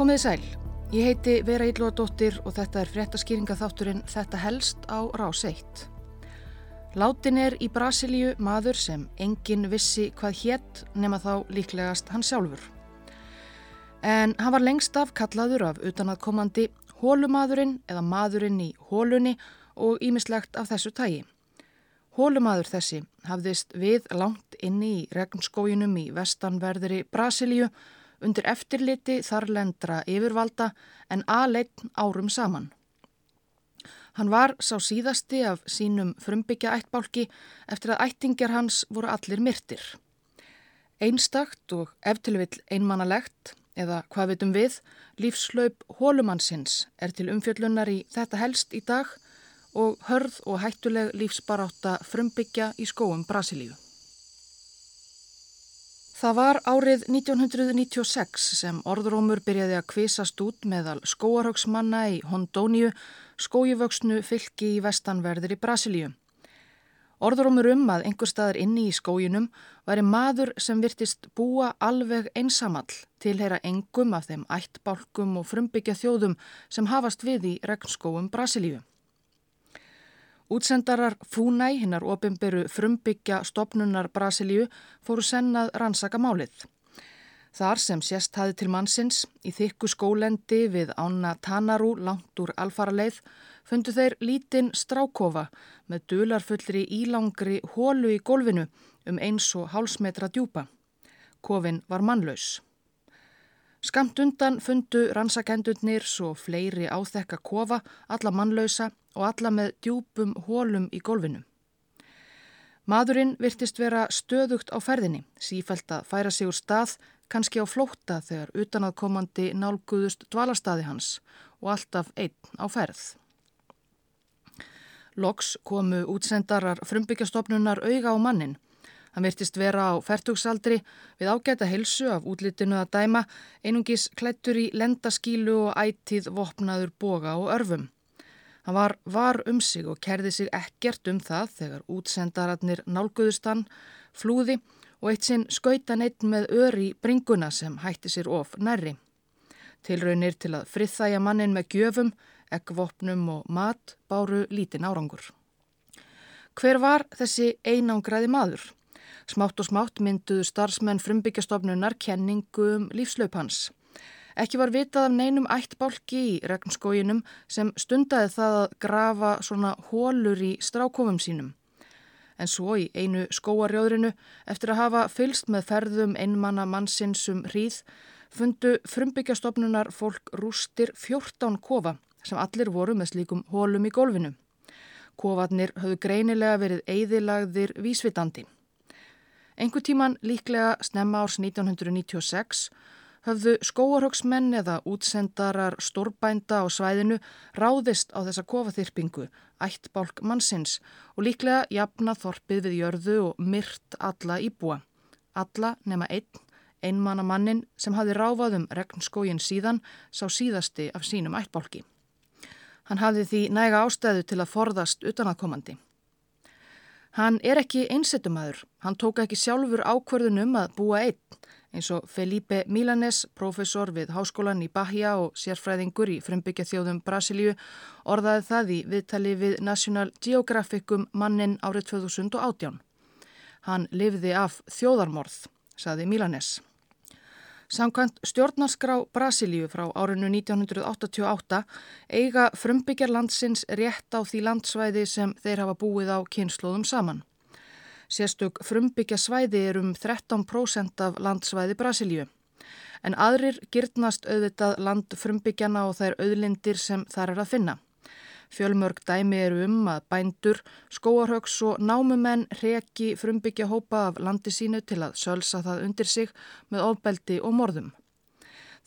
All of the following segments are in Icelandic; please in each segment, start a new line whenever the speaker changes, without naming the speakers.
Komiði sæl, ég heiti Vera Ílúadóttir og þetta er fréttaskýringa þátturinn Þetta helst á rás 1. Látin er í Brasilíu maður sem engin vissi hvað hétt nema þá líklegast hann sjálfur. En hann var lengst af kallaður af utanaðkomandi hólumadurinn eða madurinn í hólunni og ímislegt af þessu tægi. Hólumadur þessi hafðist við langt inni í regnskójunum í vestanverðri Brasilíu undir eftirliti þarlendra yfirvalda en aðleitt árum saman. Hann var sá síðasti af sínum frumbyggja ættbálki eftir að ættingjar hans voru allir myrtir. Einstakt og eftirvill einmannalegt, eða hvað veitum við, lífslaup hólumannsins er til umfjöllunar í þetta helst í dag og hörð og hættuleg lífsbaráta frumbyggja í skóum Brasilíu. Það var árið 1996 sem orðrómur byrjaði að kvisast út meðal skóarhauksmanna í Hondóniu, skójuvöksnu fylki í vestanverðir í Brasilíu. Orðrómur um að einhver staðar inni í skójunum væri maður sem virtist búa alveg einsamall tilheyra engum af þeim ættbálkum og frumbyggja þjóðum sem hafast við í regnskóum Brasilíu. Útsendarar Fúnæ, hinnar ofinberu frumbyggja stopnunar Brasilíu, fóru sennað rannsaka málið. Þar sem sérst hafi til mannsins í þykku skólendi við ána Tanarú langt úr alfaraleið fundu þeir lítinn strákofa með dularfullri ílangri hólu í golfinu um eins og hálsmetra djúpa. Kofin var mannlaus. Skamt undan fundu rannsakendurnir svo fleiri áþekka kofa, alla mannlausa og alla með djúpum hólum í gólfinu. Madurinn virtist vera stöðugt á ferðinni, sífælt að færa sig úr stað, kannski á flótta þegar utanaðkomandi nálguðust dvalarstaði hans og alltaf einn á ferð. Loks komu útsendarar frumbyggjastofnunar auga á mannin Hann virtist vera á færtugsaldri við ágæta helsu af útlitinu að dæma, einungis klættur í lendaskílu og ætið vopnaður boga og örfum. Hann var var um sig og kerði sig ekkert um það þegar útsendararnir nálguðustan, flúði og eitt sinn skautan eitt með öri bringuna sem hætti sér of nærri. Tilraunir til að friðþæja mannin með gjöfum, eggvopnum og mat báru lítinn árangur. Hver var þessi einangraði maður? Smátt og smátt mynduðu starfsmenn frumbyggjastofnunar kenningum um lífslaupans. Ekki var vitað af neinum ættbálki í regnskóginum sem stundaði það að grafa svona hólur í strákofum sínum. En svo í einu skóarjóðrinu, eftir að hafa fylst með ferðum einmanna mannsinsum hríð, fundu frumbyggjastofnunar fólk rústir 14 kofa sem allir voru með slíkum hólum í gólfinu. Kofarnir höfðu greinilega verið eigðilagðir vísvitandi. Engu tíman líklega snemma árs 1996 höfðu skóarhóksmenn eða útsendarar stórbænda á svæðinu ráðist á þessa kofaþyrpingu, ættbálk mannsins og líklega jafna þorpið við jörðu og myrt alla íbúa. Alla nema einn, einmanna mannin sem hafi ráfað um regnskógin síðan sá síðasti af sínum ættbálki. Hann hafði því næga ástæðu til að forðast utanakomandi. Hann er ekki einsettumæður, hann tók ekki sjálfur ákverðunum að búa einn eins og Felipe Milanes, profesor við Háskólan í Bahia og sérfræðingur í frumbyggja þjóðum Brasilíu, orðaði það í viðtali við National Geographic um mannin árið 2018. Hann lifði af þjóðarmorð, saði Milanes. Samkvæmt stjórnarskrá Brasilíu frá árinu 1988 eiga frumbyggjarlandsins rétt á því landsvæði sem þeir hafa búið á kynnslóðum saman. Sérstök frumbyggjarsvæði er um 13% af landsvæði Brasilíu. En aðrir girtnast auðvitað land frumbyggjana og þær auðlindir sem þar er að finna. Fjölmörg dæmi eru um að bændur, skóarhauks og námumenn reki frumbyggja hópa af landi sínu til að sölsa það undir sig með ofbeldi og morðum.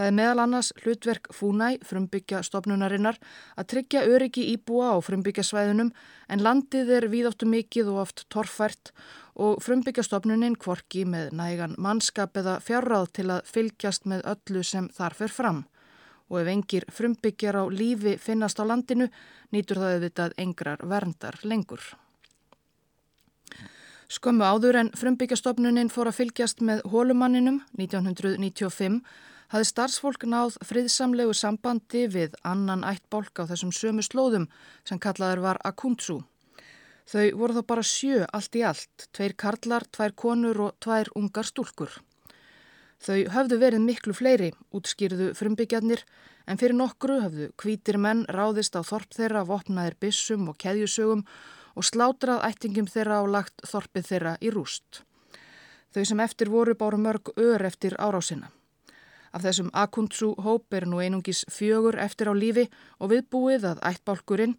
Það er meðal annars hlutverk Fúnæ, frumbyggja stopnunarinnar, að tryggja öryggi íbúa á frumbyggjasvæðunum en landið er víðáttu mikið og oft torfært og frumbyggjastofnunin kvorki með nægan mannskap eða fjárráð til að fylgjast með öllu sem þar fer fram og ef engir frumbyggjar á lífi finnast á landinu nýtur það auðvitað engrar verndar lengur. Skömmu áður en frumbyggjastofnunin fór að fylgjast með hólumanninum 1995 hafði starfsfólk náð friðsamlegu sambandi við annan ættbólk á þessum sömu slóðum sem kallaður var Akuntsu. Þau voru þá bara sjö allt í allt, tveir karlar, tvær konur og tvær ungar stúlkur. Þau höfðu verið miklu fleiri, útskýrðu frumbyggjarnir, en fyrir nokkru höfðu kvítir menn ráðist á þorp þeirra, vopnaðir bissum og keðjusögum og slátrað ættingum þeirra og lagt þorpið þeirra í rúst. Þau sem eftir voru báru mörg ör eftir árásina. Af þessum Akuntsu hóp er nú einungis fjögur eftir á lífi og viðbúið að ættbálkurinn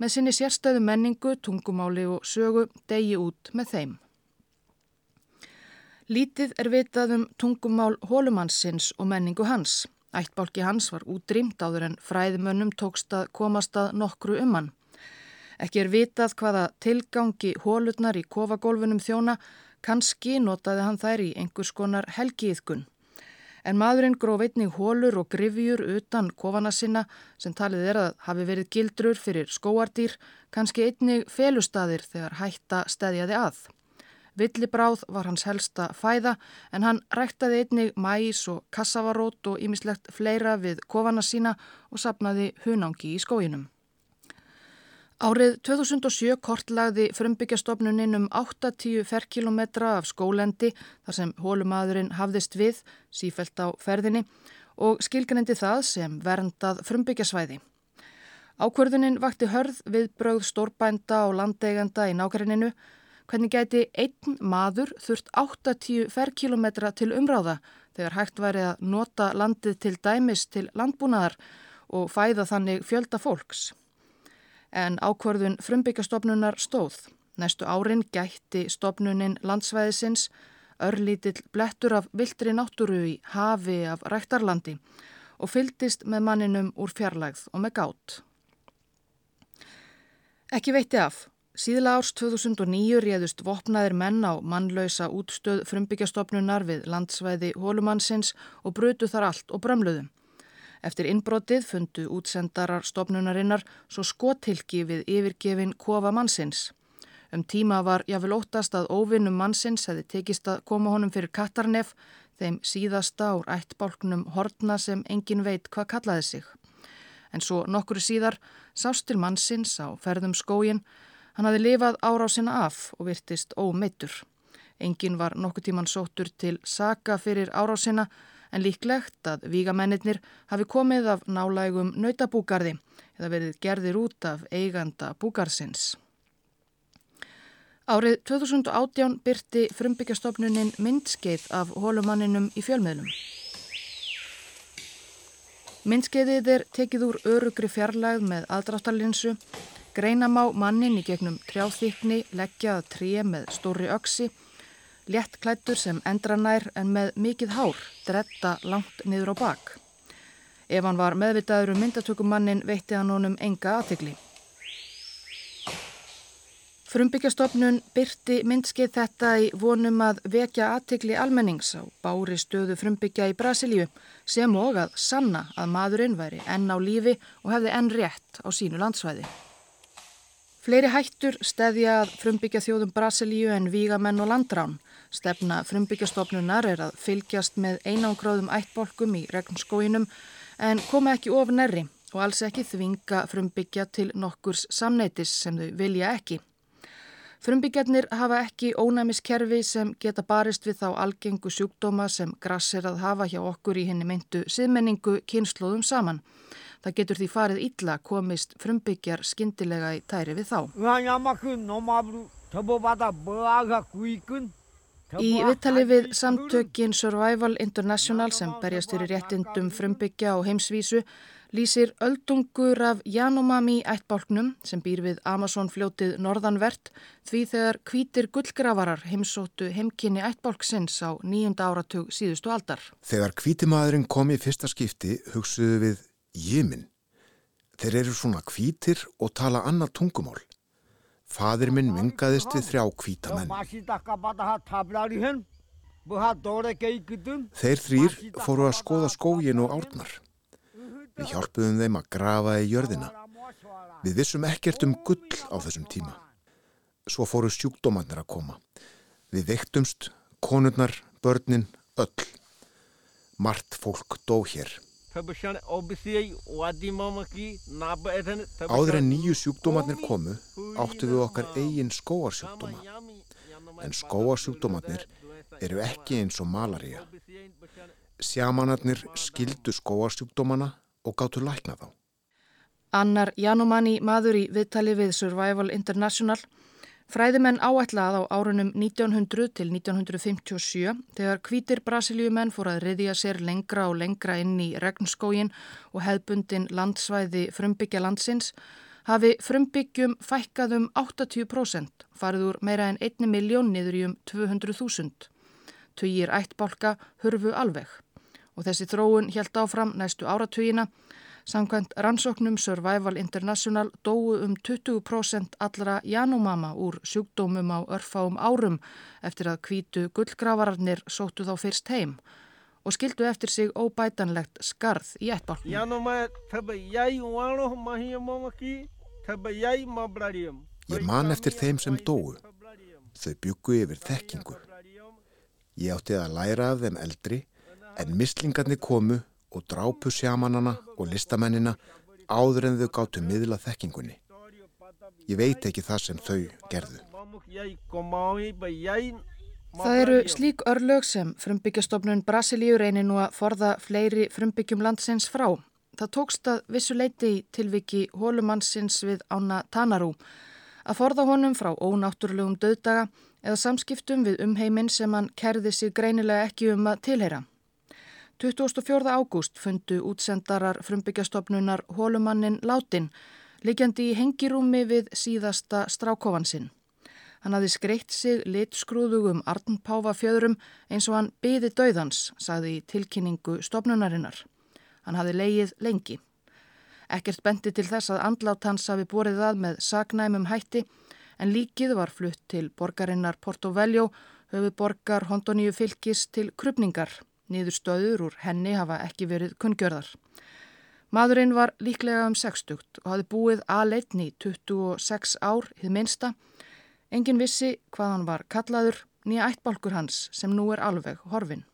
með sinni sérstöðu menningu, tungumáli og sögu degi út með þeim. Lítið er vitað um tungumál hólumannsins og menningu hans. Ættbálki hans var útrýmt áður en fræðimönnum tókst að komast að nokkru um hann. Ekki er vitað hvaða tilgangi hólutnar í kofagólfunum þjóna, kannski notaði hann þær í einhvers konar helgiðkun en maðurinn gróf einnig hólur og grifjur utan kofana sinna sem talið er að hafi verið gildrur fyrir skóardýr, kannski einnig felustadir þegar hætta stæðjaði að. Villibráð var hans helsta fæða en hann ræktaði einnig mæs og kassavarót og ýmislegt fleira við kofana sína og sapnaði hunangi í skóinum. Árið 2007 kortlagði frumbyggjastofnuninn um 8-10 ferkilometra af skólendi þar sem hólumadurinn hafðist við, sífælt á ferðinni og skilgrendi það sem verndað frumbyggjasvæði. Ákvörðunin vakti hörð við bröð stórbænda og landeiganda í nákværininu hvernig gæti einn maður þurft 8-10 ferkilometra til umráða þegar hægt væri að nota landið til dæmis til landbúnaðar og fæða þannig fjölda fólks en ákvörðun frumbyggjastofnunar stóð. Næstu árin gætti stopnunin landsvæðisins örlítill blettur af viltri náttúru í hafi af rættarlandi og fyldist með manninum úr fjarlægð og með gátt. Ekki veitti af. Síðla árs 2009 réðust vopnaðir menn á mannlausa útstöð frumbyggjastofnunar við landsvæði hólumannsins og brutu þar allt og brömluðum. Eftir innbrotið fundu útsendarar stopnunarinnar svo skotilki við yfirgefin kofa mannsins. Um tíma var jáfnvel óttast að óvinnum mannsins hefði tekist að koma honum fyrir Katarnef, þeim síðasta úr ættbálknum hortna sem engin veit hvað kallaði sig. En svo nokkru síðar sást til mannsins á ferðum skógin, hann hafi lifað árásina af og virtist ómeittur. Engin var nokkuð tíman sóttur til saga fyrir árásina, en líklegt að vígamennir hafi komið af nálægum nautabúgarði eða verið gerðir út af eiganda búgarsins. Árið 2018 byrti frumbyggjastofnunin myndskeið af hólumanninum í fjölmiðlum. Myndskeiðið er tekið úr örugri fjarlægð með aðdráttarlinsu, greinamá mannin í gegnum trjáþykni, leggjað tré með stóri öksi léttklættur sem endranær en með mikið hár, dretta langt niður á bak. Ef hann var meðvitaður um myndatökumannin veitti hann honum enga aðtegli. Frumbyggjastofnun byrti myndskeið þetta í vonum að vekja aðtegli almennings á bári stöðu frumbyggja í Brasilíu sem og að sanna að maðurinn væri enn á lífi og hefði enn rétt á sínu landsvæði. Fleiri hættur stedja að frumbyggja þjóðum Brasilíu en vígamenn og landrán Stefna frumbyggjastofnunar er að fylgjast með einangráðum ættbolkum í regnskóinum en koma ekki of nærri og alls ekki þvinga frumbyggja til nokkurs samneitis sem þau vilja ekki. Frumbyggjarnir hafa ekki ónæmiskerfi sem geta barist við þá algengu sjúkdóma sem grass er að hafa hjá okkur í henni myndu siðmenningu kynnslóðum saman. Það getur því farið illa komist frumbyggjar skindilega í tæri við þá. Í viðtali við samtökin Survival International sem berjast fyrir réttindum frumbyggja og heimsvísu lýsir öldungur af Janomami ættbálknum sem býr við Amazon fljótið norðanvert því þegar kvítir gullgravarar heimsóttu heimkynni ættbálksins á nýjunda áratug síðustu aldar.
Þegar kvítimaðurinn kom í fyrsta skipti hugsuðu við Jimin. Þeir eru svona kvítir og tala annað tungumál. Fadir minn vingaðist við þrjá kvítamenn. Þeir þrýr fóru að skoða skógin og árnar. Við hjálpuðum þeim að grafa í jörðina. Við vissum ekkert um gull á þessum tíma. Svo fóru sjúkdómanir að koma. Við veiktumst, konurnar, börnin, öll. Mart fólk dó hér. Áður en nýju sjúkdómatnir komu áttu við okkar eigin skóarsjúkdóma. En skóarsjúkdómatnir eru ekki eins og malaria. Sjamanarnir skildu skóarsjúkdómana og gáttu lækna þá.
Annar Janumani maður í viðtali við Survival International Fræðimenn áætlað á árunum 1900 til 1957 þegar kvítir Brasilíumenn fór að riðja sér lengra og lengra inn í regnskógin og hefbundin landsvæði frumbyggja landsins hafi frumbyggjum fækkað um 80% farið úr meira en 1 miljón niður í um 200.000. Tugir ættbálka hurfu alveg og þessi þróun helt áfram næstu áratugina Samkvæmt rannsóknum Survival International dóu um 20% allra janúmama úr sjúkdómum á örfáum árum eftir að kvítu gullgravararnir sóttu þá fyrst heim og skildu eftir sig óbætanlegt skarð í ættbálknum.
Ég man eftir þeim sem dóu. Þau byggu yfir þekkingu. Ég átti að læra af þeim eldri en mislingarnir komu og drápu sjamanana og listamennina áður en þau gáttu miðla þekkingunni. Ég veit ekki það sem þau gerðu.
Það eru slík örlög sem frumbyggjastofnun Brasilíu reynir nú að forða fleiri frumbyggjum landsins frá. Það tókst að vissu leiti í tilviki hólumannsins við ána Tanarú að forða honum frá ónáttúrulegum döðdaga eða samskiptum við umheiminn sem hann kerði sig greinilega ekki um að tilheyra. 24. ágúst fundu útsendarar frumbyggjastofnunar hólumannin Látin, likjandi í hengirúmi við síðasta strákofansinn. Hann hafði skreitt sig litskrúðugum arnpáfa fjöðurum eins og hann byði döðans, sagði í tilkynningu stofnunarinnar. Hann hafði leið lengi. Ekkert bendi til þess að andlát hans hafi borið það með sagnæmum hætti en líkið var flutt til borgarinnar Porto Veljo, höfu borgar Hondoníu fylgis til krupningar. Niður stöður úr henni hafa ekki verið kunngjörðar. Madurinn var líklega um 60 og hafði búið aðleitni 26 ár hið minsta. Engin vissi hvað hann var kallaður nýja ættbálkur hans sem nú er alveg horfin.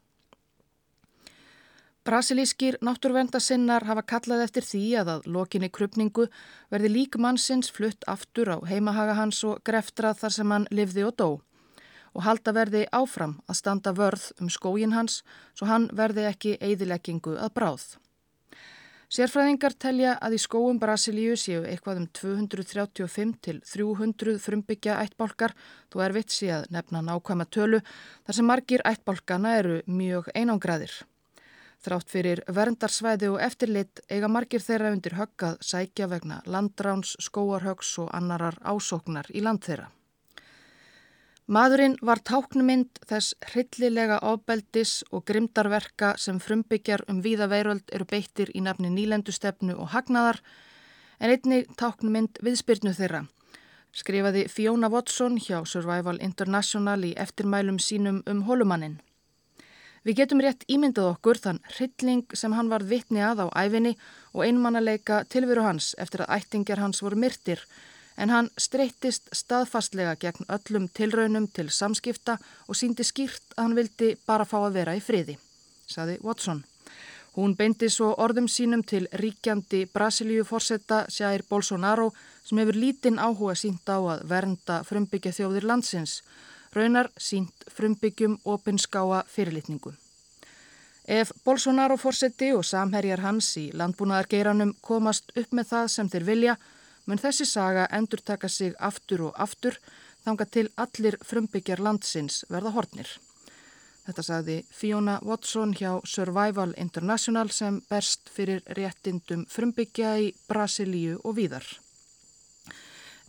Brasilískir náttúrvendasinnar hafa kallað eftir því að að lokinni krupningu verði lík mannsins flutt aftur á heimahaga hans og greftrað þar sem hann livði og dó og halda verði áfram að standa vörð um skógin hans svo hann verði ekki eigðileggingu að bráð. Sérfræðingar telja að í skóum Brasilíu séu eitthvað um 235 til 300 frumbyggja ættbálkar, þú er vitsi að nefna nákvæma tölu, þar sem margir ættbálkana eru mjög einangraðir. Þrátt fyrir verndarsvæði og eftirlit eiga margir þeirra undir höggað sækja vegna landráns, skóarhögs og annarar ásóknar í land þeirra. Maðurinn var táknumind þess hryllilega ofbeldis og grimdarverka sem frumbyggjar um víða veiröld eru beittir í nafni nýlendustefnu og hagnaðar en einni táknumind viðspyrnu þeirra. Skrifaði Fiona Watson hjá Survival International í eftirmælum sínum um holumannin. Við getum rétt ímyndað okkur þann hrylling sem hann var vitni að á æfinni og einmannaleika tilveru hans eftir að ættingjar hans voru myrtir en hann streyttist staðfastlega gegn öllum tilraunum til samskipta og síndi skýrt að hann vildi bara fá að vera í friði, saði Watson. Hún beindi svo orðum sínum til ríkjandi Brasilíu fórsetta Sjær Bolsonaro sem hefur lítinn áhuga sínt á að vernda frumbyggja þjóðir landsins, raunar sínt frumbyggjum opinskáa fyrirlitningu. Ef Bolsonaro fórsetti og samherjar hans í landbúnaðargeiranum komast upp með það sem þeir vilja, mun þessi saga endur taka sig aftur og aftur þanga til allir frumbyggjar landsins verða hortnir. Þetta sagði Fiona Watson hjá Survival International sem berst fyrir réttindum frumbyggja í Brasilíu og víðar.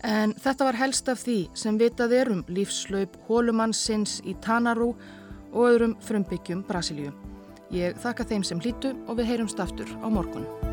En þetta var helst af því sem vitað er um lífslaup hólumannsins í Tanarú og öðrum frumbyggjum Brasilíu. Ég þakka þeim sem hlýtu og við heyrumst aftur á morgun.